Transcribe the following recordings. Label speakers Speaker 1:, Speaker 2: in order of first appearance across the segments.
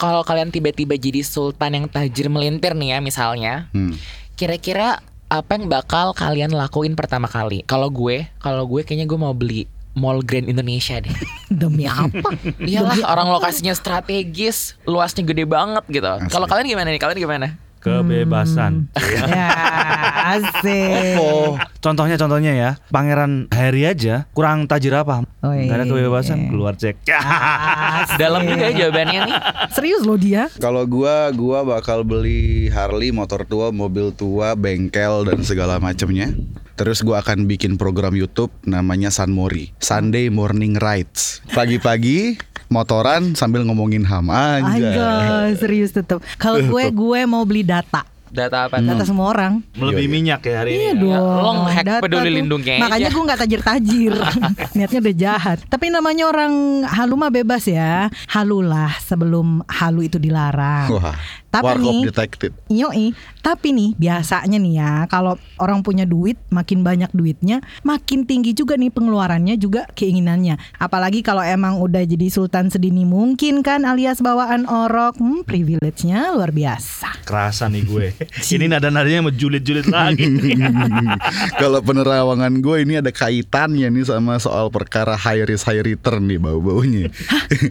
Speaker 1: kalau kalian tiba-tiba jadi sultan yang tajir melintir nih ya misalnya,
Speaker 2: Hmm.
Speaker 1: kira-kira apa yang bakal kalian lakuin pertama kali? Kalau gue, kalau gue kayaknya gue mau beli Mall Grand Indonesia deh.
Speaker 3: Demi apa?
Speaker 1: Iyalah orang lokasinya strategis, luasnya gede banget gitu. Kalau kalian gimana nih? Kalian gimana?
Speaker 4: Kebebasan.
Speaker 3: ya, asik.
Speaker 2: Oh,
Speaker 4: Contohnya contohnya ya, Pangeran Harry aja kurang tajir apa?
Speaker 3: Oh,
Speaker 4: Gak ada
Speaker 3: iya.
Speaker 4: kebebasan keluar cek.
Speaker 3: Asik.
Speaker 1: Dalam juga ya jawabannya nih.
Speaker 3: Serius loh dia.
Speaker 2: kalau gua gua bakal beli Harley, motor tua, mobil tua, bengkel dan segala macamnya. Terus gua akan bikin program YouTube namanya San Mori, Sunday Morning Rides. Pagi-pagi motoran sambil ngomongin ham aja.
Speaker 3: Serius tetep. Kalau gue gue mau beli data.
Speaker 1: Data apa?
Speaker 3: Data semua orang.
Speaker 4: Melebihi minyak ya hari
Speaker 3: Iya
Speaker 4: ini.
Speaker 3: dong.
Speaker 1: lo nge-hack
Speaker 3: data
Speaker 1: peduli
Speaker 3: tuh.
Speaker 1: aja.
Speaker 3: Makanya gue nggak tajir-tajir. Niatnya udah jahat. Tapi namanya orang halu mah bebas ya. Halulah sebelum halu itu dilarang.
Speaker 2: Wah,
Speaker 3: Tapi
Speaker 2: Warkop
Speaker 3: nih-
Speaker 2: Detective.
Speaker 3: Yoi, tapi nih biasanya nih ya kalau orang punya duit makin banyak duitnya makin tinggi juga nih pengeluarannya juga keinginannya. Apalagi kalau emang udah jadi sultan sedini mungkin kan alias bawaan orok, hmm, privilege-nya luar biasa.
Speaker 4: Kerasa nih gue. ini nada-nadanya mau julid-julid lagi.
Speaker 2: Kalau penerawangan gue ini ada kaitannya nih sama soal perkara high risk high return nih bau-baunya.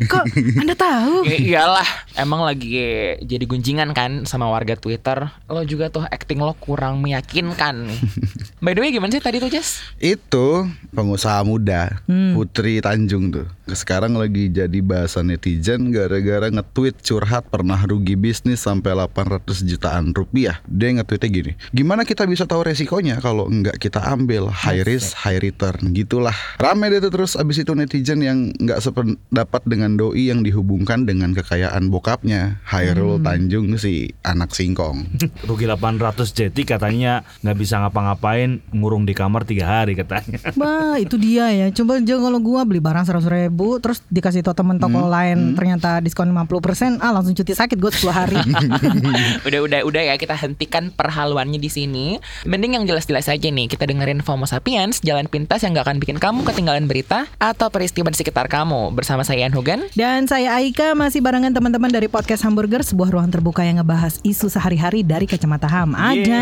Speaker 3: Kok Anda tahu?
Speaker 1: Ya iyalah, emang lagi jadi gunjingan kan sama warga Twitter. Lo juga tuh acting lo kurang meyakinkan nih. By the way gimana sih tadi tuh Jess?
Speaker 2: Itu pengusaha muda Putri Tanjung tuh. Sekarang lagi jadi bahasa netizen gara-gara nge-tweet curhat pernah rugi bisnis sampai 800 jutaan rupiah. Dia nge-tweetnya gini, gimana kita bisa tahu resikonya kalau nggak kita ambil high risk high return gitulah. Rame deh tuh terus abis itu netizen yang nggak sependapat dengan doi yang dihubungkan dengan kekayaan bokapnya Hairul Tanjung si anak singkong.
Speaker 4: Rugi 800 jeti katanya nggak bisa ngapa-ngapain ngurung di kamar tiga hari katanya.
Speaker 3: Bah, itu dia ya. Coba aja kalau gua beli barang 100 ribu terus dikasih tau temen toko lain ternyata diskon 50% ah langsung cuti sakit gue 10 hari.
Speaker 1: Udah udah udah ya kita hentikan perhaluannya di sini. Mending yang jelas-jelas aja nih kita dengerin FOMO Sapiens, jalan pintas yang gak akan bikin kamu ketinggalan berita atau peristiwa di sekitar kamu. Bersama saya Ian Hogan.
Speaker 3: Dan saya Aika masih barengan teman-teman dari podcast Hamburger, sebuah ruang terbuka yang ngebahas isu sehari-hari dari kacamata ham. Ada.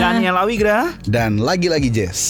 Speaker 4: Daniel Awigra.
Speaker 2: Dan lagi-lagi Jess.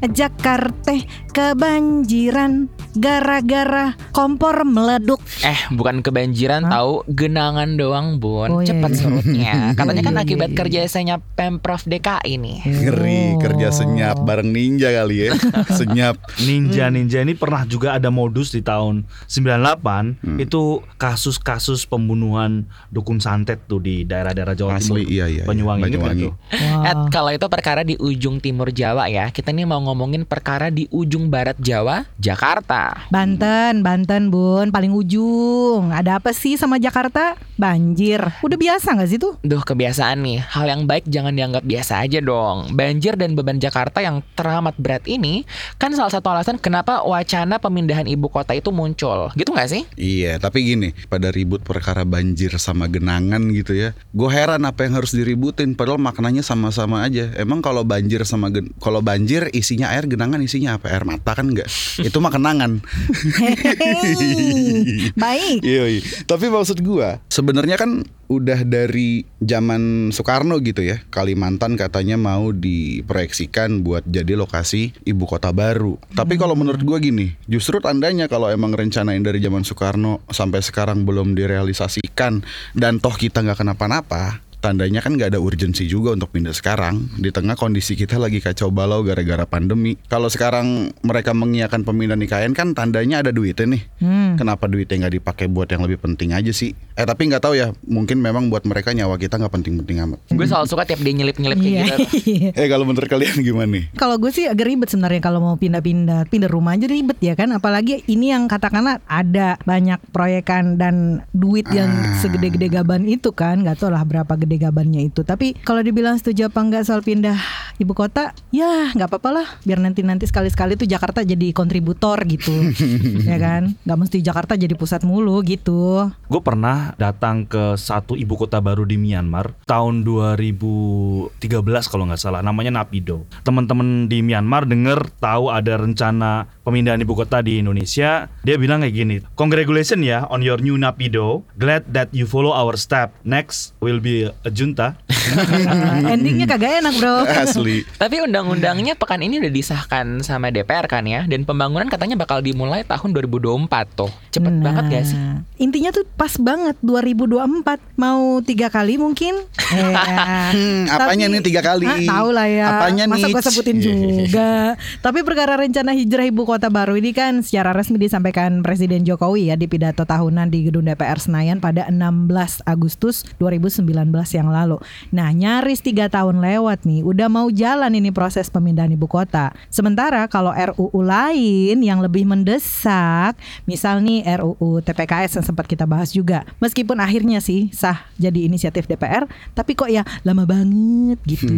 Speaker 3: Jakarta kebanjiran gara-gara kompor meleduk.
Speaker 1: Eh, bukan kebanjiran tahu, genangan doang, Bun.
Speaker 3: Oh, iya,
Speaker 1: Cepat
Speaker 3: iya.
Speaker 1: surutnya. Katanya kan
Speaker 3: Iya, iya,
Speaker 1: akibat
Speaker 3: iya.
Speaker 1: kerjasanya Pemprov DKI nih.
Speaker 2: Ngeri kerja senyap bareng ninja kali ya. senyap.
Speaker 4: Ninja Ninja ini pernah juga ada modus di tahun 98 itu kasus-kasus pembunuhan dukun santet tuh di daerah-daerah Jawa
Speaker 2: Asli,
Speaker 4: Timur.
Speaker 2: iya, iya, iya.
Speaker 4: Banyuwangi, inget
Speaker 2: Banyuwangi.
Speaker 3: Wah.
Speaker 1: Ed, kalau itu perkara di ujung timur Jawa ya, kita nih mau ngomongin perkara di ujung barat Jawa, Jakarta.
Speaker 3: Banten, Banten bun, paling ujung. Ada apa sih sama Jakarta? Banjir. Udah biasa nggak sih tuh?
Speaker 1: Duh kebiasaan nih, hal yang baik jangan dianggap biasa aja dong. Banjir dan beban Jakarta yang teramat berat ini kan salah satu alasan kenapa wacana pemindahan ibu kota itu muncul. Gitu nggak sih?
Speaker 2: Iya, tapi gini, pada ribut perkara banjir sama genangan gitu ya. Gue heran apa yang harus diributin padahal maknanya sama-sama aja. Emang kalau banjir sama gen- kalau banjir isinya air, genangan isinya apa? Air mata kan enggak? Itu mah kenangan.
Speaker 3: Baik.
Speaker 2: Iya, iya. Tapi maksud gua sebenarnya kan udah dari zaman Soekarno gitu ya. Kalimantan katanya mau diproyeksikan buat jadi lokasi ibu kota baru. Tapi kalau menurut gua gini, justru tandanya kalau emang rencanain dari zaman Soekarno sampai sekarang belum direalisasikan dan toh kita nggak kenapa-napa. Tandanya kan nggak ada urgensi juga untuk pindah sekarang Di tengah kondisi kita lagi kacau balau gara-gara pandemi Kalau sekarang mereka mengiakan pemindahan IKN kan tandanya ada duitnya nih
Speaker 3: Hmm.
Speaker 2: Kenapa duitnya nggak dipakai buat yang lebih penting aja sih? Eh tapi nggak tahu ya, mungkin memang buat mereka nyawa kita nggak penting-penting amat.
Speaker 1: Gue selalu suka tiap dia nyelip-nyelip kayak
Speaker 3: Iya.
Speaker 1: gitu.
Speaker 2: Eh kalau menurut kalian gimana nih?
Speaker 3: Kalau gue sih agak ribet sebenarnya kalau mau pindah-pindah, pindah rumah aja ribet ya kan. Apalagi ini yang katakanlah ada banyak proyekan dan duit yang segede-gede gaban itu kan, nggak tahu lah berapa gede gabannya itu. Tapi kalau dibilang setuju apa enggak soal pindah ibu kota, ya nggak apa-apa lah. Biar nanti-nanti sekali-sekali tuh Jakarta jadi kontributor gitu, ya kan. Nggak mesti Jakarta jadi pusat mulu gitu.
Speaker 4: Gue pernah pernah datang ke satu ibu kota baru di Myanmar tahun 2013 kalau nggak salah namanya Napido. Teman-teman di Myanmar dengar tahu ada rencana pemindahan ibu kota di Indonesia. Dia bilang kayak gini, "Congratulations ya on your new Napido. Glad that you follow our step. Next will be a junta."
Speaker 3: Endingnya kagak enak bro.
Speaker 2: Asli.
Speaker 1: Tapi undang-undangnya pekan ini udah disahkan sama DPR kan ya Dan pembangunan katanya bakal dimulai tahun 2024 tuh Cepet
Speaker 3: Nah,
Speaker 1: banget gak sih?
Speaker 3: Intinya tuh pas banget 2024 mau tiga kali mungkin. Eh,
Speaker 2: Hmm, apanya nih tiga kali?
Speaker 3: Ah, tahu lah ya.
Speaker 2: Apanya
Speaker 3: Masa gue sebutin juga. Tapi perkara rencana hijrah ibu kota baru ini kan secara resmi disampaikan Presiden Jokowi ya di pidato tahunan di gedung DPR Senayan pada 16 Agustus 2019 yang lalu. Nah nyaris tiga tahun lewat nih, udah mau jalan ini proses pemindahan ibu kota. Sementara kalau RUU lain yang lebih mendesak, misal nih RUU TPKS yang sempat kita bahas juga, meskipun akhirnya sih sah jadi inisiatif DPR, tapi kok ya lama banget gitu.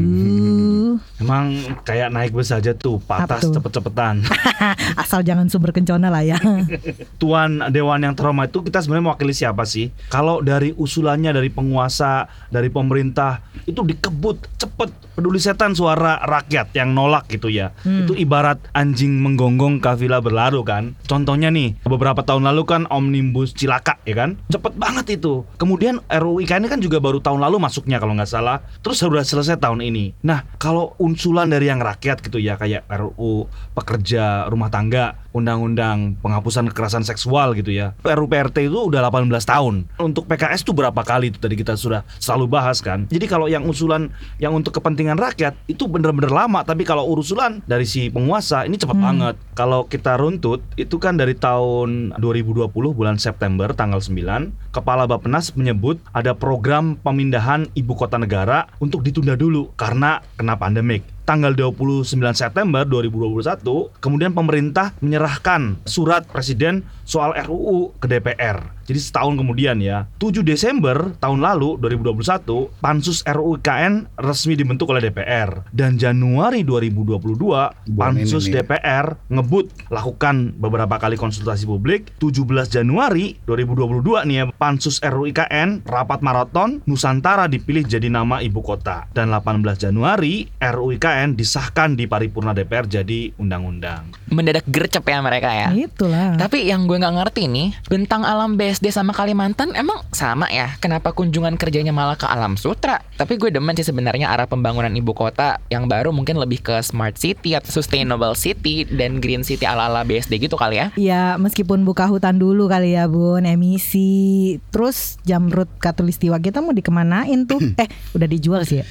Speaker 4: Emang kayak naik bus aja tuh, patas cepet-cepetan.
Speaker 3: Asal jangan sumber kencana lah ya.
Speaker 4: Tuan Dewan yang terhormat itu kita sebenarnya mewakili siapa sih? Kalau dari usulannya dari penguasa, dari pemerintah itu dikebut cepet peduli setan suara rakyat yang nolak gitu ya. Itu ibarat anjing menggonggong kafilah berlaru kan. Contohnya nih beberapa tahun lalu kan omnibus cilaka ya kan, cepet banget itu. Kemudian RUU IKN kan juga baru tahun lalu masuknya kalau nggak salah. Terus sudah selesai tahun ini. Nah kalau usulan dari yang rakyat gitu ya kayak RUU pekerja rumah tangga, undang-undang penghapusan kekerasan seksual gitu ya. RUU PRT itu udah 18 tahun. Untuk PKS tuh berapa kali itu tadi kita sudah selalu bahas kan. Jadi kalau yang usulan yang untuk kepentingan rakyat itu bener-bener lama, tapi kalau urusulan dari si penguasa ini cepat banget. Kalau kita runtut itu kan dari tahun 2020 bulan September tanggal 9, Kepala Bappenas menyebut ada program pemindahan ibu kota negara untuk ditunda dulu karena kena pandemik tanggal 29 September 2021, kemudian pemerintah menyerahkan surat presiden soal RUU ke DPR. Jadi setahun kemudian ya, 7 Desember tahun lalu 2021, pansus RUU IKN resmi dibentuk oleh DPR dan Januari 2022 pansus
Speaker 2: ini nih.
Speaker 4: DPR ngebut lakukan beberapa kali konsultasi publik. 17 Januari 2022 nih ya, pansus RUU IKN rapat maraton Nusantara dipilih jadi nama ibu kota dan 18 Januari RUU IKN disahkan di paripurna DPR jadi undang-undang.
Speaker 1: Mendadak gercep ya mereka ya
Speaker 3: Itulah.
Speaker 1: Tapi yang gue nggak ngerti nih, bentang alam BSD sama Kalimantan emang sama ya? Kenapa kunjungan kerjanya malah ke alam sutra? Tapi gue demen sih sebenarnya arah pembangunan ibu kota yang baru mungkin lebih ke smart city atau sustainable city dan green city ala-ala BSD gitu kali ya?
Speaker 3: Ya meskipun buka hutan dulu kali ya bun Emisi Terus jamrut katulistiwa kita mau dikemanain tuh Eh udah dijual sih ya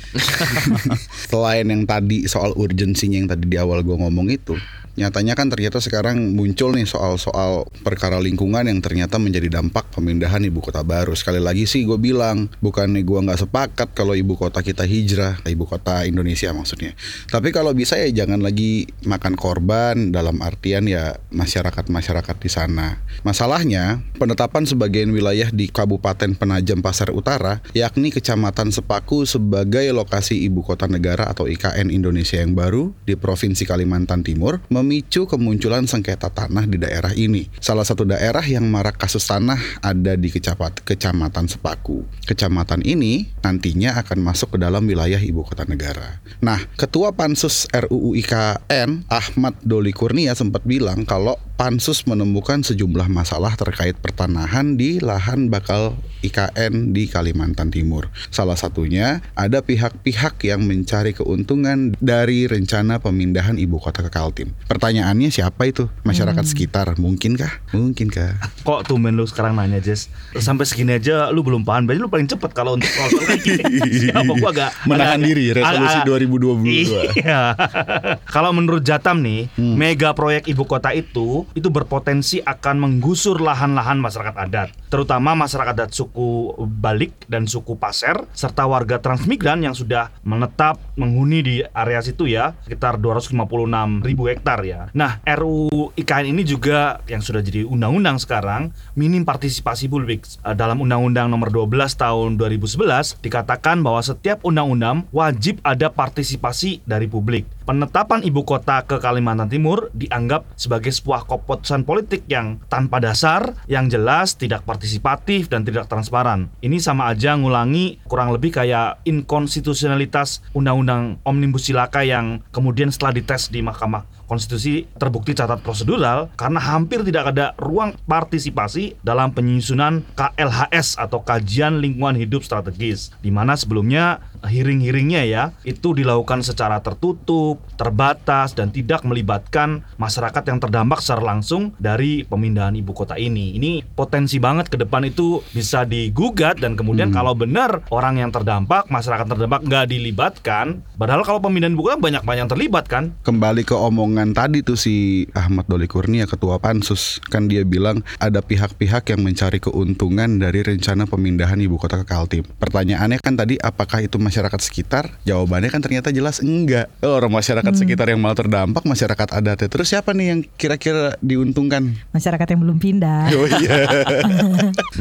Speaker 2: Selain yang tadi soal urgensinya yang tadi di awal gue ngomong itu, nyatanya kan ternyata sekarang muncul nih soal-soal perkara lingkungan yang ternyata menjadi dampak pemindahan ibu kota baru. Sekali lagi sih gue bilang, bukannya gue nggak sepakat kalau ibu kota kita hijrah, ibu kota Indonesia maksudnya. Tapi kalau bisa ya jangan lagi makan korban dalam artian ya masyarakat-masyarakat di sana. Masalahnya, penetapan sebagian wilayah di Kabupaten Penajam Pasar Utara, yakni Kecamatan Sepaku sebagai lokasi ibu kota negara atau IKN Indonesia yang baru di Provinsi Kalimantan Timur, memicu kemunculan sengketa tanah di daerah ini. Salah satu daerah yang marak kasus tanah ada di Kecapat, Kecamatan Sepaku. Kecamatan ini nantinya akan masuk ke dalam wilayah ibu kota negara. Nah, Ketua Pansus RUU IKN Ahmad Doli Kurnia sempat bilang kalau Pansus menemukan sejumlah masalah terkait pertanahan di lahan bakal IKN di Kalimantan Timur. Salah satunya ada pihak-pihak yang mencari keuntungan dari rencana pemindahan ibu kota ke Kaltim. Pertanyaannya siapa itu? Masyarakat sekitar mungkinkah? Mungkinkah?
Speaker 4: Kok tumben lu sekarang nanya Jess? Sampai segini aja lu belum paham. Berarti lu paling cepet kalau untuk soal soal kayak gini. Siapa? Gua agak
Speaker 2: Menahan
Speaker 4: agak-
Speaker 2: diri, resolusi
Speaker 4: agak-
Speaker 2: 2022.
Speaker 4: Iya. Kalau menurut Jatam nih Mega proyek ibu kota itu Itu berpotensi akan menggusur lahan-lahan masyarakat adat. Terutama masyarakat adat suku Balik dan suku Pasir Serta warga transmigran yang sudah menetap menghuni di area situ ya Sekitar 256 ribu hektar ya. Nah RUU IKN ini juga yang sudah jadi undang-undang sekarang Minim partisipasi publik. Eh, Dalam undang-undang nomor 12 tahun 2011 Dikatakan bahwa setiap undang-undang wajib ada partisipasi dari publik. Penetapan ibu kota ke Kalimantan Timur dianggap sebagai sebuah keputusan politik yang tanpa dasar, yang jelas tidak partisipatif dan tidak transparan. Ini sama aja ngulangi kurang lebih kayak inkonstitusionalitas undang-undang Omnibus Cilaka yang kemudian setelah dites di Mahkamah Konstitusi terbukti catat prosedural karena hampir tidak ada ruang partisipasi dalam penyusunan KLHS atau Kajian Lingkungan Hidup Strategis. Di mana sebelumnya hearing-hearingnya ya itu dilakukan secara tertutup, terbatas dan tidak melibatkan masyarakat yang terdampak secara langsung dari pemindahan ibu kota ini. Ini potensi banget ke depan itu bisa digugat dan kemudian kalau benar orang yang terdampak, masyarakat terdampak nggak dilibatkan, padahal kalau pemindahan ibu kota banyak-banyak yang terlibat kan.
Speaker 2: Kembali ke omongan tadi tuh si Ahmad Doli Kurnia ketua Pansus kan dia bilang ada pihak-pihak yang mencari keuntungan dari rencana pemindahan ibu kota ke Kaltim. Pertanyaannya kan tadi apakah itu masyarakat sekitar? Jawabannya kan ternyata jelas enggak. Oh, Orang masyarakat sekitar yang malah terdampak masyarakat adatnya. Terus siapa nih yang kira-kira diuntungkan?
Speaker 3: Masyarakat yang belum pindah.
Speaker 2: Oh iya.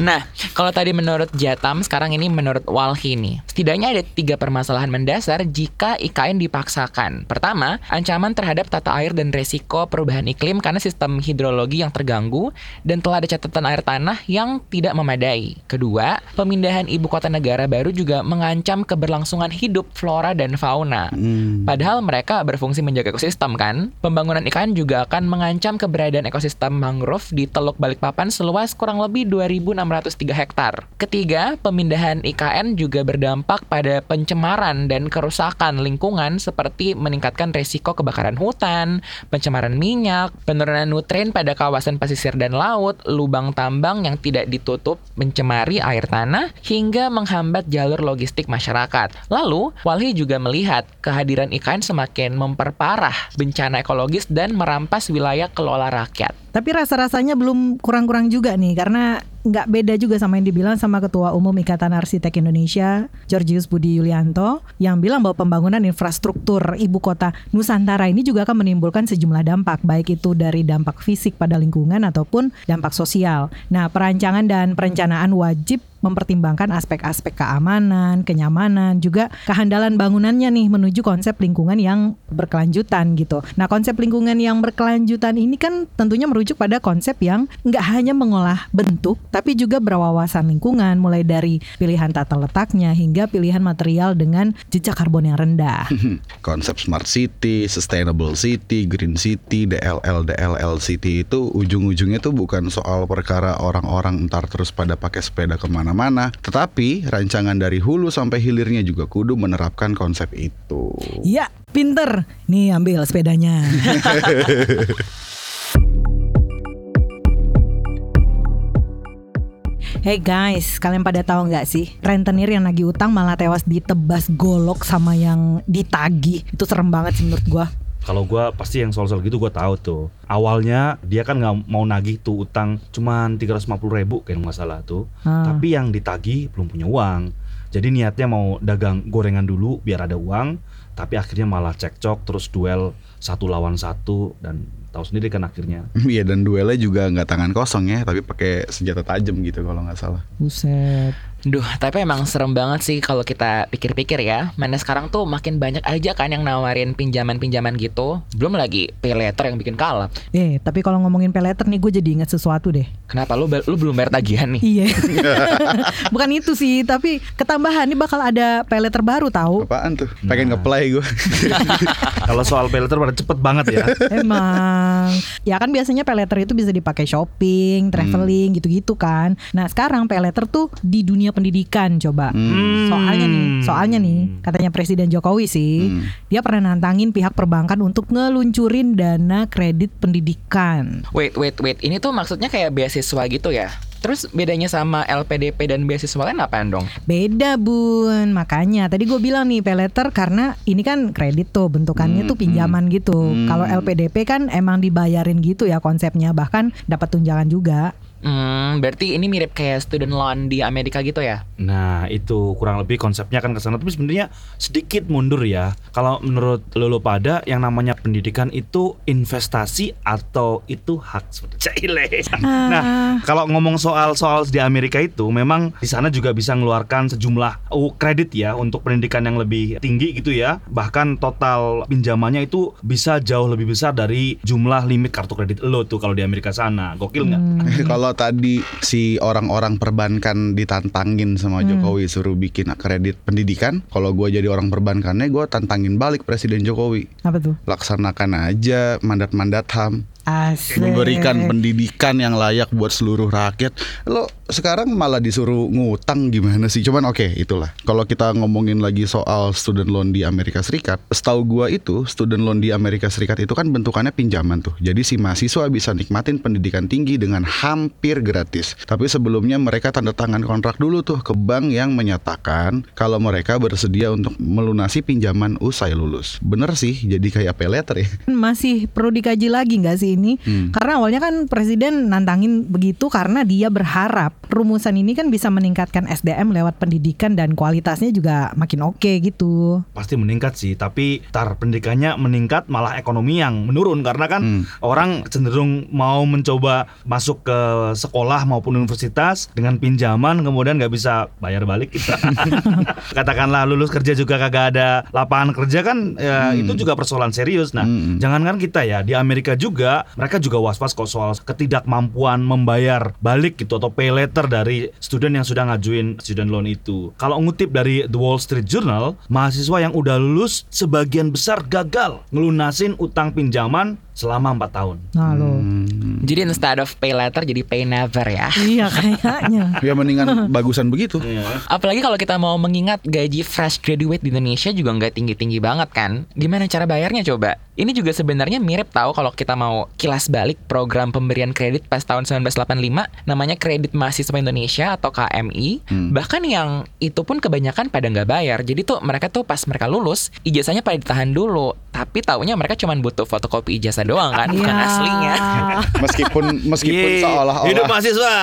Speaker 1: Nah, kalau tadi menurut Jatam, sekarang ini menurut Walhi nih. Setidaknya ada tiga permasalahan mendasar jika IKN dipaksakan. Pertama, ancaman terhadap tata air dan resiko perubahan iklim karena sistem hidrologi yang terganggu dan telah ada catatan air tanah yang tidak memadai. Kedua, pemindahan ibu kota negara baru juga mengancam keberlangsungan hidup flora dan fauna.
Speaker 2: Hmm.
Speaker 1: Padahal mereka berfungsi menjaga ekosistem kan. Pembangunan IKN juga akan mengancam keberadaan ekosistem mangrove di Teluk Balikpapan seluas kurang lebih 2.603 hektar. Ketiga, pemindahan IKN juga berdampak pada pencemaran dan kerusakan lingkungan seperti meningkatkan resiko kebakaran hutan, pencemaran minyak, penurunan nutrien pada kawasan pesisir dan laut, lubang tambang yang tidak ditutup mencemari air tanah, hingga menghambat jalur logistik masyarakat. Lalu, Walhi juga melihat kehadiran IKN semakin memperparah bencana ekologis dan merampas wilayah kelola rakyat.
Speaker 3: Tapi rasa-rasanya belum kurang-kurang juga nih karena nggak beda juga sama yang dibilang sama Ketua Umum Ikatan Arsitek Indonesia Georgius Budi Yulianto yang bilang bahwa pembangunan infrastruktur ibu kota Nusantara ini juga akan menimbulkan sejumlah dampak baik itu dari dampak fisik pada lingkungan ataupun dampak sosial. Nah, perancangan dan perencanaan wajib mempertimbangkan aspek-aspek keamanan, kenyamanan, juga kehandalan bangunannya nih menuju konsep lingkungan yang berkelanjutan gitu. Nah, konsep lingkungan yang berkelanjutan ini kan tentunya merujuk pada konsep yang nggak hanya mengolah bentuk, tapi juga berwawasan lingkungan, mulai dari pilihan tata letaknya hingga pilihan material dengan jejak karbon yang rendah.
Speaker 2: Konsep smart city, sustainable city, green city, DLL, DLL city itu ujung-ujungnya tuh bukan soal perkara orang-orang ntar terus pada pakai sepeda ke mana-mana, tetapi rancangan dari hulu sampai hilirnya juga kudu menerapkan konsep itu.
Speaker 3: Ya, pinter. Nih ambil sepedanya. Hey guys, kalian pada tahu nggak sih rentenir yang nagih utang malah tewas ditebas golok sama yang ditagih. Itu serem banget sih menurut gua.
Speaker 4: Kalau gua pasti yang soal-soal gitu gua tahu tuh. Awalnya dia kan nggak mau nagih tuh utang cuman 350 ribu kayak nggak salah tuh.
Speaker 3: Ah.
Speaker 4: Tapi yang ditagih belum punya uang. Jadi niatnya mau dagang gorengan dulu biar ada uang. Tapi akhirnya malah cekcok terus duel satu lawan satu dan tahu sendiri kan akhirnya.
Speaker 2: Iya dan duelnya juga nggak tangan kosong ya, tapi pakai senjata tajam gitu kalau nggak salah.
Speaker 3: Buset.
Speaker 1: Duh, tapi emang serem banget sih kalau kita pikir-pikir ya. Mana sekarang tuh makin banyak aja kan yang nawarin pinjaman-pinjaman gitu. Belum lagi pay letter yang bikin kalap.
Speaker 3: Eh, tapi kalau ngomongin peleter nih gue jadi ingat sesuatu deh.
Speaker 1: Kenapa lu lu belum bayar tagihan nih?
Speaker 3: Iya. Bukan itu sih, tapi ketambahan nih bakal ada peleter baru tahu.
Speaker 2: Apaan tuh? Pengen ngeplay gue.
Speaker 4: Kalau soal pay letter pada cepet banget ya.
Speaker 3: Emang Ya kan biasanya pay letter itu bisa dipakai shopping, traveling gitu-gitu kan Nah sekarang pay letter tuh di dunia pendidikan coba
Speaker 4: Hmm.
Speaker 3: Soalnya nih, soalnya nih Katanya Presiden Jokowi sih
Speaker 2: Hmm.
Speaker 3: Dia pernah nantangin pihak perbankan untuk ngeluncurin dana kredit pendidikan
Speaker 1: Wait, wait, wait. Ini tuh maksudnya kayak beasiswa gitu ya? Terus bedanya sama LPDP dan beasiswa lain apaan dong?
Speaker 3: Beda bun, makanya tadi gue bilang nih pay letter karena ini kan kredit tuh bentukannya tuh pinjaman gitu. Kalau LPDP kan emang dibayarin gitu ya konsepnya, bahkan dapat tunjangan juga.
Speaker 1: Hmm, berarti ini mirip kayak student loan di Amerika gitu ya?
Speaker 4: Nah itu kurang lebih konsepnya kan ke sana. Tapi sebenarnya sedikit mundur ya. Kalau menurut lulu pada yang namanya pendidikan itu investasi atau itu hak? Cile. Nah kalau ngomong soal soal di Amerika itu Memang di sana juga bisa mengeluarkan sejumlah uh, kredit ya Untuk pendidikan yang lebih tinggi gitu ya. Bahkan total pinjamannya itu bisa jauh lebih besar dari jumlah limit kartu kredit lo tuh kalau di Amerika sana. Gokil nggak?
Speaker 2: kalau kalau tadi si orang-orang perbankan ditantangin sama Jokowi suruh bikin kredit pendidikan, kalau gue jadi orang perbankannya gue tantangin balik Presiden Jokowi.
Speaker 3: Apa tuh?
Speaker 2: Laksanakan aja mandat-mandat HAM.
Speaker 3: Asik.
Speaker 2: memberikan pendidikan yang layak buat seluruh rakyat. Lo sekarang malah disuruh ngutang gimana sih? Cuman oke, itulah. Kalau kita ngomongin lagi soal student loan di Amerika Serikat, setahu gua itu student loan di Amerika Serikat itu kan bentukannya pinjaman tuh. Jadi si mahasiswa bisa nikmatin pendidikan tinggi dengan hampir gratis. Tapi sebelumnya mereka tanda tangan kontrak dulu tuh ke bank yang menyatakan kalau mereka bersedia untuk melunasi pinjaman usai lulus. Bener sih, jadi kayak pay letter ya.
Speaker 3: Masih perlu dikaji lagi nggak sih ini?
Speaker 2: Hmm.
Speaker 3: Karena awalnya kan presiden nantangin begitu karena dia berharap rumusan ini kan bisa meningkatkan SDM lewat pendidikan dan kualitasnya juga makin oke gitu.
Speaker 4: pasti meningkat sih tapi tar pendidikannya meningkat malah ekonomi yang menurun karena kan
Speaker 2: Hmm.
Speaker 4: orang cenderung mau mencoba masuk ke sekolah maupun universitas dengan pinjaman kemudian nggak bisa bayar balik kita katakanlah lulus kerja juga kagak ada lapangan kerja kan ya, itu juga persoalan serius nah
Speaker 2: Hmm.
Speaker 4: jangankan kita ya di Amerika juga mereka juga was-was kok soal ketidakmampuan membayar balik gitu atau pay letter dari student yang sudah ngajuin student loan itu kalau ngutip dari The Wall Street Journal mahasiswa yang udah lulus sebagian besar gagal ngelunasin utang pinjaman selama 4 tahun
Speaker 3: Nah lo.
Speaker 2: Hmm.
Speaker 1: Jadi instead of pay later jadi pay never ya.
Speaker 3: Iya kayaknya.
Speaker 2: Ya mendingan bagusan begitu.
Speaker 4: Iya.
Speaker 1: Apalagi kalau kita mau mengingat gaji fresh graduate di Indonesia juga nggak tinggi-tinggi banget kan. Gimana cara bayarnya coba? Ini juga sebenarnya mirip tahu kalau kita mau kilas balik program pemberian kredit pas tahun 1985 namanya Kredit Mahasiswa Indonesia atau KMI.
Speaker 2: Hmm.
Speaker 1: Bahkan yang itu pun kebanyakan pada nggak bayar. Jadi tuh mereka tuh pas mereka lulus ijazahnya pada ditahan dulu. Tapi taunya mereka cuma butuh fotokopi ijazah doang kan, bukan
Speaker 3: Iya.
Speaker 1: aslinya.
Speaker 2: Meskipun meskipun
Speaker 4: Yeay,
Speaker 2: seolah-olah
Speaker 4: hidup mahasiswa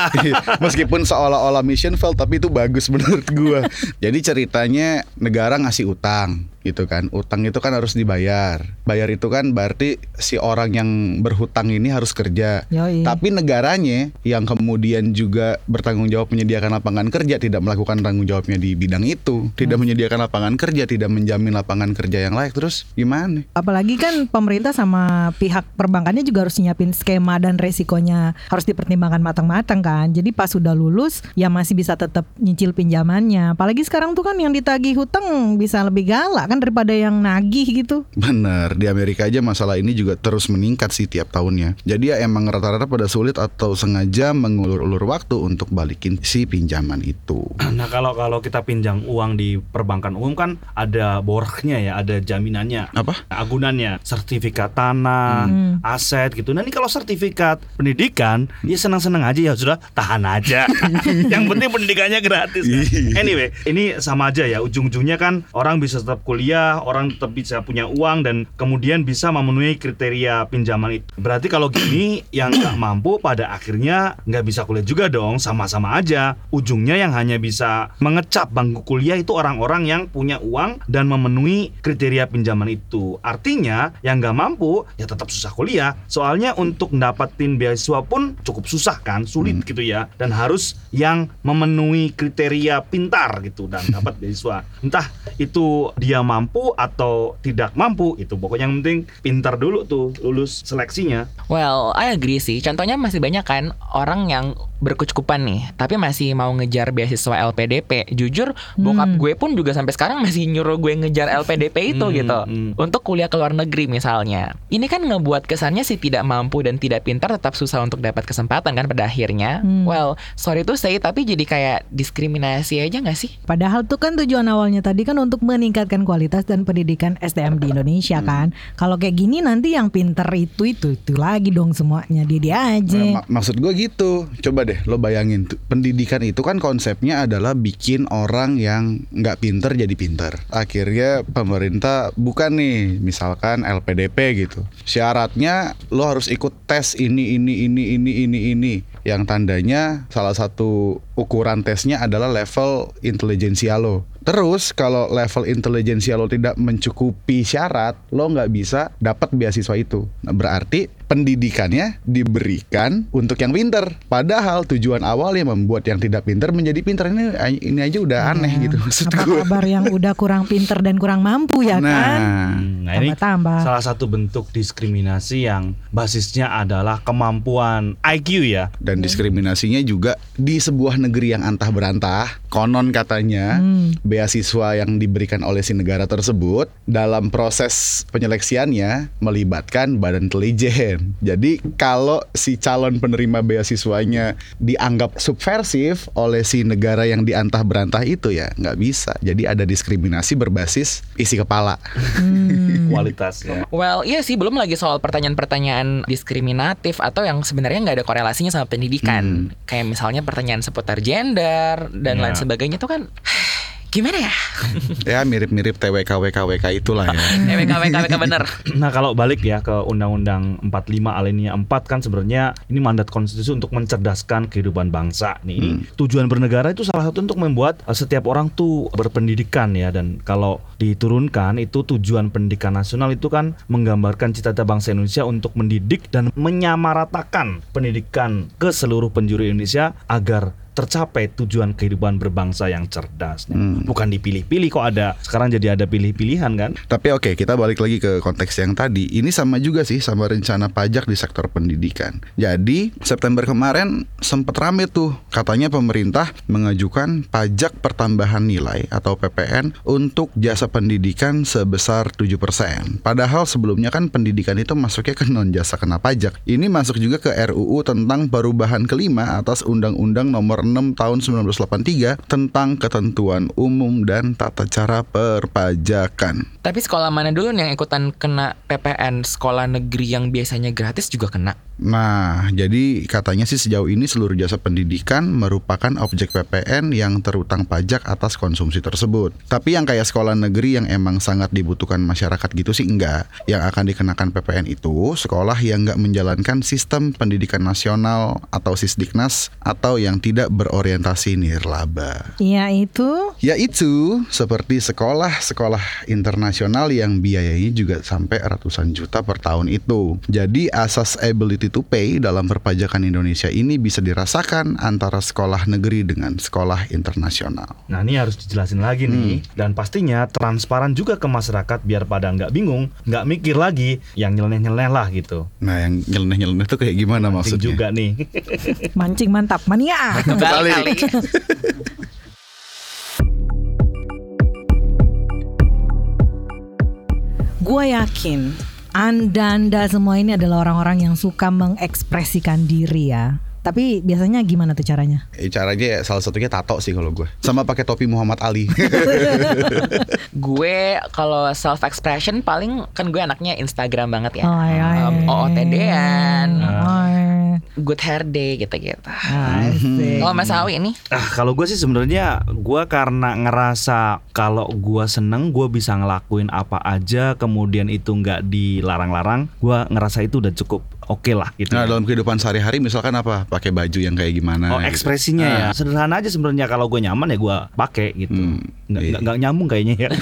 Speaker 2: Meskipun seolah-olah mission failed tapi itu bagus menurut gua. Jadi ceritanya negara ngasih utang gitu kan. Utang itu kan harus dibayar. Bayar itu kan berarti si orang yang berhutang ini harus kerja.
Speaker 3: Yoi.
Speaker 2: Tapi negaranya yang kemudian juga bertanggung jawab menyediakan lapangan kerja tidak melakukan tanggung jawabnya di bidang itu, tidak menyediakan lapangan kerja, tidak menjamin lapangan kerja yang layak. Terus gimana?
Speaker 3: Apalagi kan pemerintah sama pihak perbankannya juga harus nyiapin skema dan resikonya harus dipertimbangkan matang-matang kan. Jadi pas sudah lulus ya masih bisa tetap nyicil pinjamannya. Apalagi sekarang tuh kan yang ditagih hutang bisa lebih galak kan daripada yang nagih gitu.
Speaker 2: Bener, di Amerika aja masalah ini juga terus meningkat sih tiap tahunnya. Jadi ya emang rata-rata pada sulit atau sengaja mengulur-ulur waktu untuk balikin si pinjaman itu.
Speaker 4: Nah kalau kalau kita pinjam uang di perbankan umum kan ada borgnya ya, ada jaminannya.
Speaker 2: Apa?
Speaker 4: agunannya sertifikat tanah,
Speaker 3: Hmm.
Speaker 4: aset gitu. Nah ini kalau sertifikat pendidikan, ya senang-senang aja ya sudah tahan aja. Yang penting pendidikannya gratis. kan. Anyway, ini sama aja ya. Ujung-ujungnya kan orang bisa tetap kuliah, orang tetap bisa punya uang dan kemudian bisa memenuhi kriteria pinjaman itu. Berarti kalau gini yang nggak mampu pada akhirnya nggak bisa kuliah juga dong, sama-sama aja. Ujungnya yang hanya bisa mengecap bangku kuliah itu orang-orang yang punya uang dan memenuhi kriteria pinjaman itu. Artinya yang nggak mampu ya tetap susah kuliah. Soalnya untuk dapatin beasiswa pun cukup susah kan, sulit gitu ya. Dan harus yang memenuhi kriteria pintar gitu dan dapat beasiswa. Entah itu dia mampu atau tidak mampu, itu pokoknya yang penting pintar dulu tuh lulus seleksinya.
Speaker 1: Well, I agree sih. Contohnya masih banyak kan orang yang berkecukupan nih, tapi masih mau ngejar beasiswa LPDP. Jujur, bokap gue pun juga sampai sekarang masih nyuruh gue ngejar LPDP itu
Speaker 4: Hmm,
Speaker 1: gitu.
Speaker 4: hmm.
Speaker 1: Untuk kuliah ke luar negeri misalnya. Ini kan ngebuat kesannya sih tidak mampu dan tidak pintar tetap susah untuk dapat kesempatan kan pada akhirnya.
Speaker 3: Hmm.
Speaker 1: Well, sorry to say tapi jadi kayak diskriminasi aja nggak sih?
Speaker 3: Padahal tuh kan tujuan awalnya tadi kan untuk meningkatkan kualitas dan pendidikan SDM di Indonesia kan. Kalau kayak gini nanti yang pinter itu itu itu lagi dong semuanya dia dia aja.
Speaker 2: Nah, mak- maksud gue gitu. Coba deh lo bayangin pendidikan itu kan konsepnya adalah bikin orang yang nggak pinter jadi pinter. Akhirnya pemerintah bukan nih misalkan LPDP gitu. Syaratnya lo harus ikut tes ini ini ini ini ini ini yang tandanya salah satu ukuran tesnya adalah level intelijensia lo. Terus kalau level intelijensia lo tidak mencukupi syarat, lo nggak bisa dapat beasiswa itu. Nah, berarti pendidikannya diberikan untuk yang pinter. Padahal tujuan awalnya membuat yang tidak pinter menjadi pinter ini ini aja udah aneh
Speaker 3: Ya.
Speaker 2: gitu maksud
Speaker 3: Apa
Speaker 2: gue.
Speaker 3: kabar yang udah kurang pinter dan kurang mampu ya kan?
Speaker 2: Nah,
Speaker 4: Nah ini
Speaker 3: Tambah-tambah.
Speaker 4: salah satu bentuk diskriminasi yang basisnya adalah kemampuan IQ ya.
Speaker 2: dan diskriminasinya juga di sebuah negeri yang antah berantah. Konon katanya
Speaker 3: Hmm.
Speaker 2: beasiswa yang diberikan oleh si negara tersebut dalam proses penyeleksiannya melibatkan badan intelijen. Jadi kalau si calon penerima beasiswanya dianggap subversif oleh si negara yang diantah berantah itu ya nggak bisa. Jadi ada diskriminasi berbasis isi kepala.
Speaker 3: Hmm.
Speaker 4: Kualitasnya.
Speaker 1: Well, iya sih belum lagi soal pertanyaan-pertanyaan diskriminatif atau yang sebenarnya nggak ada korelasinya sama pendidikan. Kayak misalnya pertanyaan seputar gender dan
Speaker 4: Ya.
Speaker 1: lain sebagainya itu kan gimana ya?
Speaker 2: ya mirip-mirip TWK WKWK itulah ya.
Speaker 1: Eh, WK WK WK bener.
Speaker 4: Nah kalau balik ya ke Undang-Undang 45 alinea 4 kan sebenarnya ini mandat konstitusi untuk mencerdaskan kehidupan bangsa. Nih ini tujuan bernegara itu salah satu untuk membuat eh, setiap orang tuh berpendidikan ya dan kalau diturunkan itu tujuan pendidikan nasional itu kan menggambarkan cita-cita bangsa Indonesia untuk mendidik dan menyamaratakan pendidikan ke seluruh penjuru Indonesia agar tercapai tujuan kehidupan berbangsa yang cerdas. Nih, Bukan dipilih-pilih kok ada sekarang jadi ada pilih-pilihan kan?
Speaker 2: Tapi oke, kita balik lagi ke konteks yang tadi. Ini sama juga sih sama rencana pajak di sektor pendidikan. Jadi, September kemarin sempat rame tuh. Katanya pemerintah mengajukan pajak pertambahan nilai atau PPN untuk jasa pendidikan sebesar 7%. Padahal sebelumnya kan pendidikan itu masuknya ke non jasa kena pajak. Ini masuk juga ke RUU tentang perubahan kelima atas Undang-Undang Nomor 6 Tahun 1983 tentang ketentuan umum dan tata cara perpajakan.
Speaker 1: Tapi sekolah mana dulu yang ikutan kena PPN? Sekolah negeri yang biasanya gratis juga kena.
Speaker 2: Nah, jadi katanya sih sejauh ini seluruh jasa pendidikan merupakan objek PPN yang terutang pajak atas konsumsi tersebut. Tapi yang kayak sekolah negeri yang emang sangat dibutuhkan masyarakat gitu sih enggak. Yang akan dikenakan PPN itu sekolah yang enggak menjalankan sistem pendidikan nasional atau Sisdiknas atau yang tidak berorientasi nirlaba.
Speaker 3: Iya itu.
Speaker 2: Yaitu seperti sekolah-sekolah internasional yang biayanya juga sampai ratusan juta per tahun itu. Jadi asas ability to pay dalam perpajakan Indonesia ini bisa dirasakan antara sekolah negeri dengan sekolah internasional.
Speaker 4: Nah ini harus dijelasin lagi nih Dan pastinya transparan juga ke masyarakat Biar pada nggak bingung Nggak mikir lagi Yang nyeleneh-nyeleneh lah gitu
Speaker 2: Nah yang nyeleneh-nyeleneh itu kayak gimana
Speaker 4: Maksud
Speaker 2: maksudnya?
Speaker 4: juga nih
Speaker 3: Mancing mantap mania.
Speaker 1: Kembali.
Speaker 3: Gue yakin anda-anda semua ini adalah orang-orang yang suka mengekspresikan diri ya. Tapi biasanya gimana tuh caranya?
Speaker 2: Eh, caranya ya salah satunya tato sih kalau gue. Sama pakai topi Muhammad Ali.
Speaker 1: gue kalau self expression paling kan gue anaknya Instagram banget ya.
Speaker 3: Oh, iya, iya.
Speaker 1: Um, OOTD-an,
Speaker 3: Oh,
Speaker 1: good hair day gitu-gitu.
Speaker 3: asik.
Speaker 1: Oh Mas Awi ini
Speaker 4: Ah kalau gue sih sebenarnya gue karena ngerasa kalau gue seneng gue bisa ngelakuin apa aja kemudian itu nggak dilarang-larang gue ngerasa itu udah cukup oke lah gitu.
Speaker 2: nah
Speaker 4: ya.
Speaker 2: dalam kehidupan sehari-hari misalkan apa? Pakai baju yang kayak gimana?
Speaker 4: Oh
Speaker 2: gitu.
Speaker 4: ekspresinya ya
Speaker 2: Ah.
Speaker 4: sederhana aja sebenarnya kalau gue nyaman ya gue pakai gitu.
Speaker 2: Hmm,
Speaker 4: Nggak,
Speaker 2: iya.
Speaker 4: nggak- nggak nyambung kayaknya ya.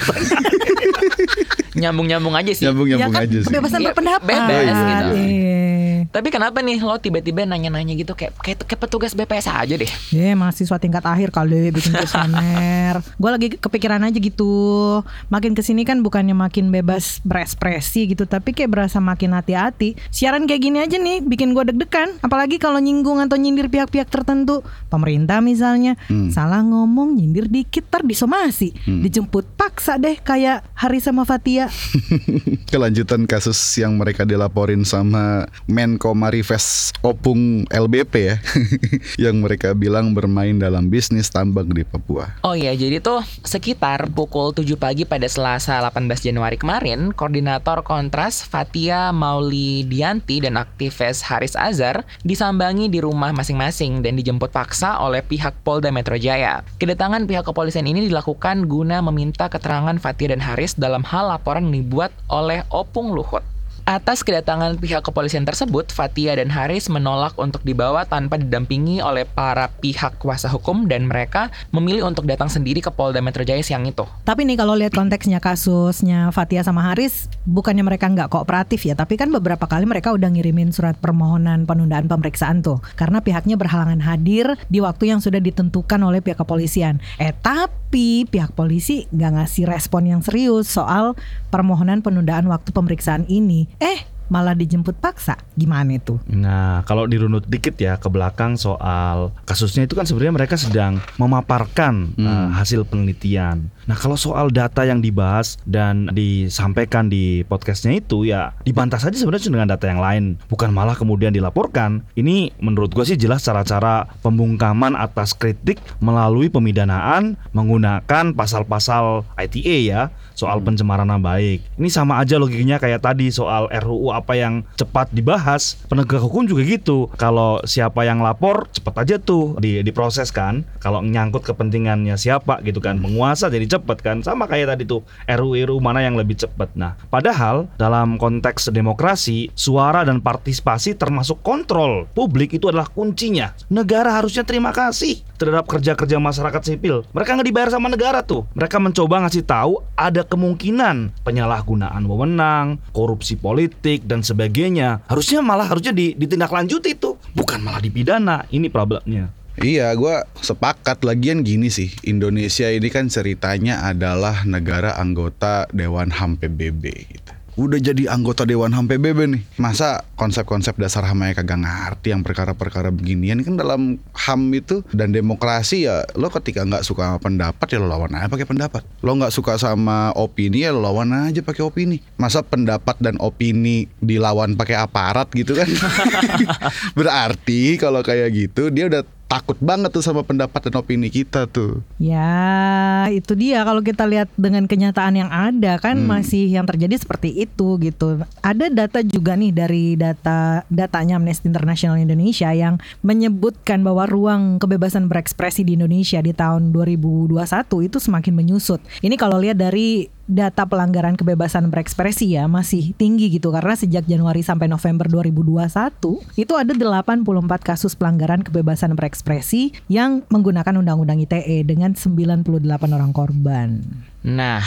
Speaker 1: nyambung-nyambung aja sih.
Speaker 2: Nyambung-nyambung
Speaker 3: ya kan
Speaker 2: aja sih.
Speaker 3: kebebasan
Speaker 1: Iya,
Speaker 3: berpendapat.
Speaker 1: bebas
Speaker 2: Oh, iya,
Speaker 1: gitu.
Speaker 3: Iya.
Speaker 1: Tapi kenapa nih lo tiba-tiba nanya-nanya gitu kayak kayak, kayak petugas BPS aja deh.
Speaker 3: Ya mahasiswa tingkat akhir kali bikin kuesioner. Gue lagi kepikiran aja gitu. Makin ke sini kan bukannya makin bebas berekspresi gitu, tapi kayak berasa makin hati-hati. Siaran kayak gini aja nih bikin gue deg-degan. Apalagi kalau nyinggung atau nyindir pihak-pihak tertentu, pemerintah misalnya, salah ngomong nyindir dikit ter disomasi, dijemput paksa deh kayak Hari sama Fatia.
Speaker 2: Kelanjutan kasus yang mereka dilaporin sama Menko Marifes Opung LBP ya Yang mereka bilang bermain dalam bisnis tambang di Papua
Speaker 1: Oh iya, jadi tuh sekitar pukul 7 pagi pada Selasa 18 Januari kemarin, koordinator Kontras Fatia Mauli Dianti dan aktivis Haris Azhar disambangi di rumah masing-masing dan dijemput paksa oleh pihak Polda Metro Jaya. Kedatangan pihak kepolisian ini dilakukan guna meminta keterangan Fatia dan Haris dalam hal laporan yang dibuat oleh Opung Luhut. Atas kedatangan pihak kepolisian tersebut, Fatia dan Haris menolak untuk dibawa tanpa didampingi oleh para pihak kuasa hukum dan mereka memilih untuk datang sendiri ke Polda Metro Jaya siang itu.
Speaker 3: Tapi nih kalau lihat konteksnya kasusnya Fatia sama Haris, bukannya mereka nggak kooperatif ya, tapi kan beberapa kali mereka udah ngirimin surat permohonan penundaan pemeriksaan tuh, karena pihaknya berhalangan hadir di waktu yang sudah ditentukan oleh pihak kepolisian. Eh tapi pihak polisi nggak ngasih respon yang serius soal permohonan penundaan waktu pemeriksaan ini. Eh malah dijemput paksa. Gimana itu?
Speaker 4: Nah, kalau dirunut dikit ya ke belakang soal kasusnya itu kan sebenarnya mereka sedang memaparkan uh, hasil penelitian. Nah, kalau soal data yang dibahas dan disampaikan di podcastnya itu ya dibantah saja sebenarnya dengan data yang lain, bukan malah kemudian dilaporkan. Ini menurut gue sih jelas cara-cara pembungkaman atas kritik melalui pemidanaan menggunakan pasal-pasal ITE ya soal pencemaran nama baik. Ini sama aja logikanya kayak tadi soal RUU apa yang cepat dibahas. Penegak hukum juga gitu. Kalau siapa yang lapor cepat aja tuh di diproses kan. Kalau nyangkut kepentingannya siapa gitu kan. Penguasa jadi cepat kan. Sama kayak tadi tuh RUU mana yang lebih cepat. Nah, padahal dalam konteks demokrasi, suara dan partisipasi termasuk kontrol publik itu adalah kuncinya. Negara harusnya terima kasih terhadap kerja-kerja masyarakat sipil. Mereka nggak dibayar sama negara tuh. Mereka mencoba ngasih tahu ada kemungkinan penyalahgunaan wewenang, korupsi politik dan sebagainya. Harusnya malah harusnya ditindaklanjuti itu, bukan malah dipidana. Ini problemnya.
Speaker 2: Iya, gue sepakat lagian gini sih. Indonesia ini kan ceritanya adalah negara anggota Dewan HAM PBB gitu. Udah jadi anggota Dewan HAM PBB nih. Masa konsep-konsep dasar HAM aja kagak ngerti yang perkara-perkara beginian kan dalam HAM itu dan demokrasi ya lo ketika nggak suka sama pendapat ya lo lawan aja pakai pendapat. Lo nggak suka sama opini ya lo lawan aja pakai opini. Masa pendapat dan opini dilawan pakai aparat gitu kan? Berarti kalau kayak gitu dia udah takut banget tuh sama pendapat dan opini kita tuh.
Speaker 3: Ya, itu dia kalau kita lihat dengan kenyataan yang ada kan masih yang terjadi seperti itu gitu. Ada data juga nih dari data datanya Amnesty International Indonesia yang menyebutkan bahwa ruang kebebasan berekspresi di Indonesia di tahun 2021 itu semakin menyusut. Ini kalau lihat dari data pelanggaran kebebasan berekspresi ya masih tinggi gitu karena sejak Januari sampai November 2021 itu ada 84 kasus pelanggaran kebebasan berekspresi yang menggunakan undang-undang ITE dengan 98 orang korban.
Speaker 1: Nah,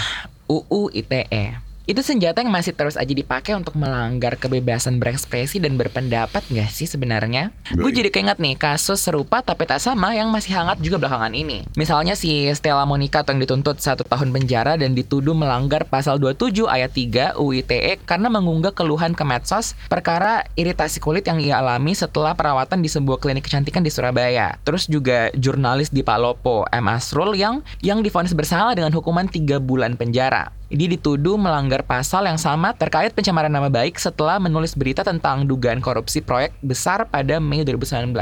Speaker 1: UU ITE itu senjata yang masih terus aja dipakai untuk melanggar kebebasan berekspresi dan berpendapat nggak sih sebenarnya? Gue jadi keinget nih kasus serupa tapi tak sama yang masih hangat juga belakangan ini. Misalnya si Stella Monica yang dituntut satu tahun penjara dan dituduh melanggar pasal 27 ayat 3 UU ITE karena mengunggah keluhan ke medsos perkara iritasi kulit yang ia alami setelah perawatan di sebuah klinik kecantikan di Surabaya. Terus juga jurnalis di Palopo M. Asrul yang yang difonis bersalah dengan hukuman 3 bulan penjara. Dia dituduh melanggar pasal yang sama terkait pencemaran nama baik setelah menulis berita tentang dugaan korupsi proyek besar pada Mei 2019.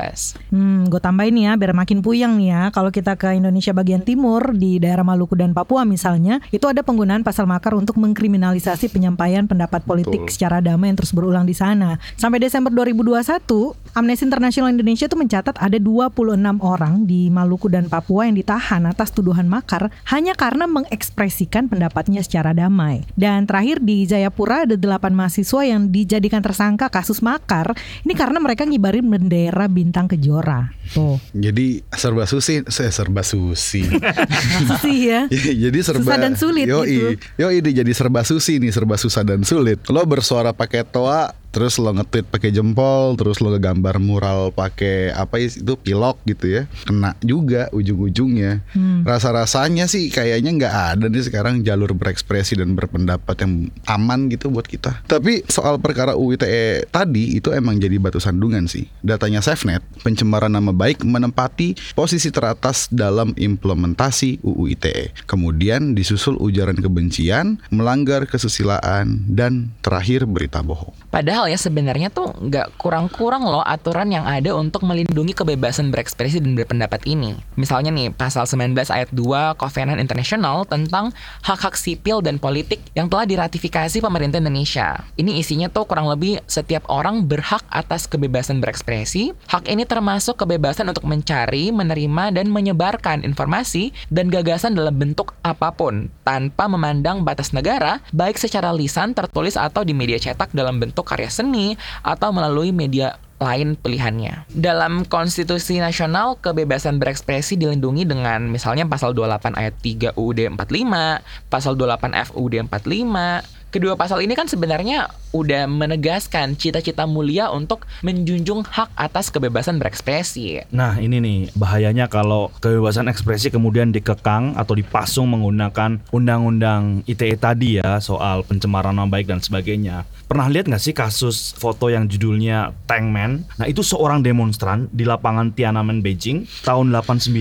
Speaker 3: Hmm, gue tambahin nih ya biar makin puyeng nih ya. Kalau kita ke Indonesia bagian timur di daerah Maluku dan Papua misalnya, itu ada penggunaan pasal makar untuk mengkriminalisasi penyampaian pendapat politik
Speaker 2: Betul.
Speaker 3: secara damai yang terus berulang di sana. Sampai Desember 2021, Amnesty International Indonesia itu mencatat ada 26 orang di Maluku dan Papua yang ditahan atas tuduhan makar hanya karena mengekspresikan pendapatnya secara damai. Dan terakhir di Jayapura ada 8 mahasiswa yang dijadikan tersangka kasus makar. Ini karena mereka ngibarin bendera bintang kejora. Tuh.
Speaker 2: Jadi serba susi, saya serba susi.
Speaker 3: Sih ya.
Speaker 2: jadi serba
Speaker 3: Susah dan sulit
Speaker 2: yoi,
Speaker 3: gitu.
Speaker 2: Yoi, jadi serba susi nih, serba susah dan sulit. Lo bersuara pakai toa, terus lo nge-tweet pakai jempol, terus lo ngegambar mural pakai apa itu pilok gitu ya. Kena juga ujung-ujungnya.
Speaker 3: Hmm.
Speaker 2: Rasa-rasanya sih kayaknya nggak ada nih sekarang jalur berekspresi dan berpendapat yang aman gitu buat kita. Tapi soal perkara UITE tadi itu emang jadi batu sandungan sih. Datanya SafeNet, pencemaran nama baik menempati posisi teratas dalam implementasi UU ITE. Kemudian disusul ujaran kebencian, melanggar kesusilaan, dan terakhir berita bohong.
Speaker 1: Padahal ya sebenarnya tuh nggak kurang-kurang loh aturan yang ada untuk melindungi kebebasan berekspresi dan berpendapat ini. Misalnya nih, pasal 19 ayat 2 Covenant International tentang hak-hak sipil dan politik yang telah diratifikasi pemerintah Indonesia. Ini isinya tuh kurang lebih setiap orang berhak atas kebebasan berekspresi. Hak ini termasuk kebebasan untuk mencari, menerima, dan menyebarkan informasi dan gagasan dalam bentuk apa pun tanpa memandang batas negara, baik secara lisan, tertulis, atau di media cetak dalam bentuk karya seni atau melalui media lain pilihannya. Dalam Konstitusi Nasional, kebebasan berekspresi dilindungi dengan misalnya pasal 28 ayat 3 UUD 45, pasal 28 F UUD 45, Kedua pasal ini kan sebenarnya udah menegaskan cita-cita mulia untuk menjunjung hak atas kebebasan berekspresi.
Speaker 4: Nah ini nih bahayanya kalau kebebasan ekspresi kemudian dikekang atau dipasung menggunakan undang-undang ITE tadi ya soal pencemaran nama baik dan sebagainya. Pernah lihat nggak sih kasus foto yang judulnya Tankman? Nah itu seorang demonstran di lapangan Tiananmen Beijing tahun 89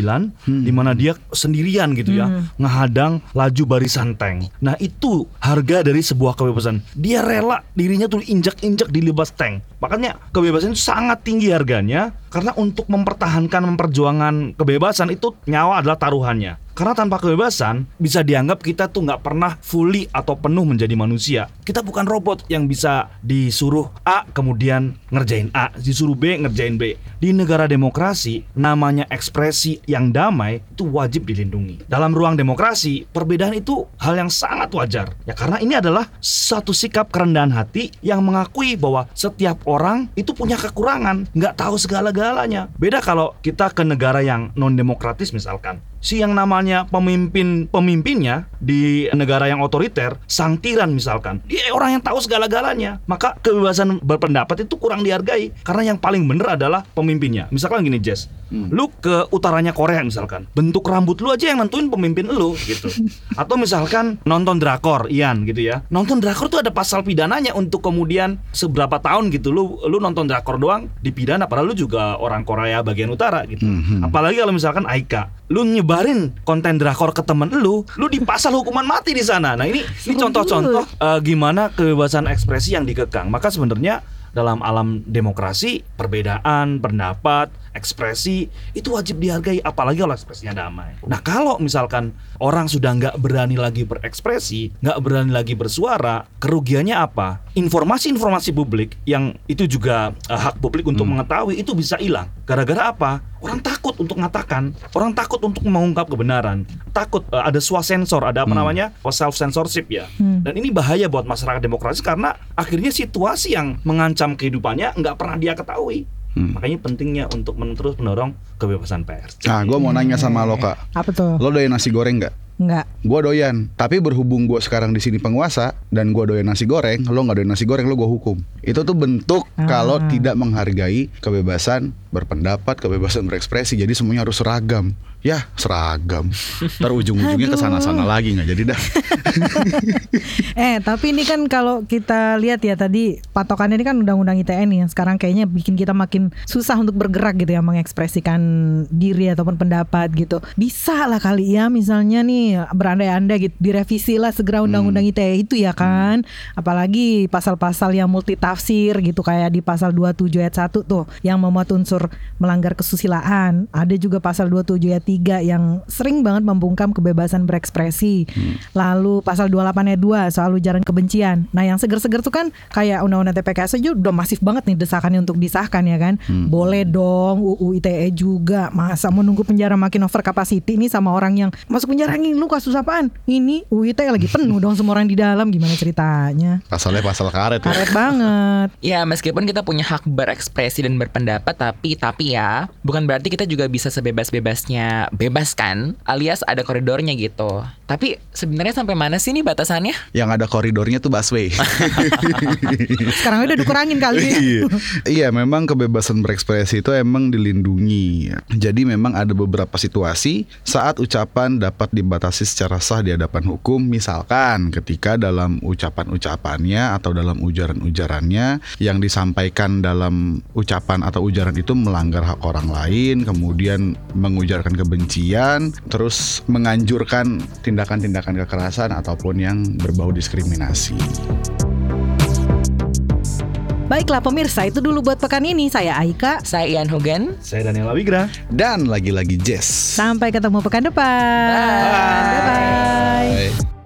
Speaker 4: di mana dia sendirian gitu ya ngehadang laju barisan tank. Nah itu harga dari sebuah kebebasan. Dia rela dirinya tuh injak-injak di libas tank. Makanya kebebasan itu sangat tinggi harganya karena untuk mempertahankan memperjuangkan kebebasan itu nyawa adalah taruhannya. Karena tanpa kebebasan bisa dianggap kita tuh nggak pernah fully atau penuh menjadi manusia. Kita bukan robot yang bisa disuruh A kemudian ngerjain A, disuruh B ngerjain B. Di negara demokrasi namanya ekspresi yang damai itu wajib dilindungi. Dalam ruang demokrasi perbedaan itu hal yang sangat wajar. Ya karena ini adalah satu sikap kerendahan hati yang mengakui bahwa setiap orang itu punya kekurangan, nggak tahu segala-galanya. Beda kalau kita ke negara yang non demokratis misalkan si yang namanya pemimpin pemimpinnya di negara yang otoriter sang tiran misalkan. Dia orang yang tahu segala-galanya. Maka kebebasan berpendapat itu kurang dihargai. Karena yang paling benar adalah pemimpinnya. Misalkan gini Jess. Lu ke utaranya Korea misalkan. Bentuk rambut lu aja yang nentuin pemimpin lu gitu. Atau misalkan nonton drakor Ian gitu ya. Nonton drakor tuh ada pasal pidananya untuk kemudian seberapa tahun gitu. Lu lu nonton drakor doang dipidana. Padahal lu juga orang Korea bagian utara gitu. Apalagi kalau misalkan Aika. Lu nyebarin konten drakor ke temen lu, lu dipasal hukuman mati di sana. Nah ini ini contoh-contoh eh, gimana kebebasan ekspresi yang dikekang. Maka sebenarnya dalam alam demokrasi perbedaan pendapat ekspresi itu wajib dihargai apalagi kalau ekspresinya damai. Nah kalau misalkan orang sudah nggak berani lagi berekspresi, nggak berani lagi bersuara, kerugiannya apa? Informasi-informasi publik yang itu juga eh, hak publik untuk mengetahui itu bisa hilang. Gara-gara apa? Orang takut untuk mengatakan, orang takut untuk mengungkap kebenaran, takut eh, ada swasensor, ada apa namanya self censorship ya. Dan ini bahaya buat masyarakat demokrasi karena akhirnya situasi yang mengancam kehidupannya nggak pernah dia ketahui. Makanya pentingnya untuk men- terus mendorong kebebasan pers.
Speaker 2: Nah, gue mau nanya sama lo kak,
Speaker 3: Apa tuh?
Speaker 2: lo doyan nasi goreng nggak?
Speaker 3: Enggak.
Speaker 2: Gue doyan, tapi berhubung gue sekarang di sini penguasa dan gue doyan nasi goreng, lo nggak doyan nasi goreng, lo gue hukum. Itu tuh bentuk kalau tidak menghargai kebebasan berpendapat, kebebasan berekspresi. Jadi semuanya harus seragam. Ya seragam. Ntar ujung-ujungnya ke sana-sana lagi nggak jadi dah.
Speaker 3: Eh tapi ini kan kalau kita lihat ya tadi patokannya ini kan undang-undang ITE nih yang sekarang kayaknya bikin kita makin susah untuk bergerak gitu ya mengekspresikan diri ataupun pendapat gitu. Bisa lah kali ya misalnya nih berandai-andai gitu direvisi lah segera undang-undang ITE itu ya kan. Apalagi pasal-pasal yang multitafsir gitu kayak di pasal 27 ayat 1 tuh yang memuat unsur melanggar kesusilaan. Ada juga pasal 27 ayat 3 yang sering banget membungkam kebebasan berekspresi. Lalu pasal 28 ayat 2 soal ujaran kebencian. Nah, yang seger-seger tuh kan kayak undang-undang TPKS aja udah masif banget nih desakannya untuk disahkan ya kan. Boleh dong UU ITE juga. Masa mau nunggu penjara makin over capacity nih sama orang yang masuk penjara nih lu kasus apaan? Ini UU ITE lagi penuh dong semua orang di dalam gimana ceritanya?
Speaker 2: Pasalnya pasal karet ya.
Speaker 3: Karet banget.
Speaker 1: Ya meskipun kita punya hak berekspresi dan berpendapat tapi tapi ya bukan berarti kita juga bisa sebebas-bebasnya bebas kan alias ada koridornya gitu. Tapi sebenarnya sampai mana sih nih batasannya?
Speaker 2: Yang ada koridornya tuh busway.
Speaker 3: Sekarang udah dikurangin kali.
Speaker 2: iya. Iya, memang kebebasan berekspresi itu emang dilindungi. Jadi memang ada beberapa situasi saat ucapan dapat dibatasi secara sah di hadapan hukum, misalkan ketika dalam ucapan-ucapannya atau dalam ujaran-ujarannya yang disampaikan dalam ucapan atau ujaran itu melanggar hak orang lain, kemudian mengujarkan kebencian, terus menganjurkan tindakan-tindakan kekerasan ataupun yang berbau diskriminasi.
Speaker 3: Baiklah pemirsa, itu dulu buat pekan ini. Saya Aika.
Speaker 1: Saya Ian Hogan.
Speaker 4: Saya Daniel Awigra.
Speaker 2: Dan lagi-lagi Jess.
Speaker 3: Sampai ketemu pekan depan.
Speaker 1: Bye.
Speaker 3: Bye-bye.
Speaker 2: Bye.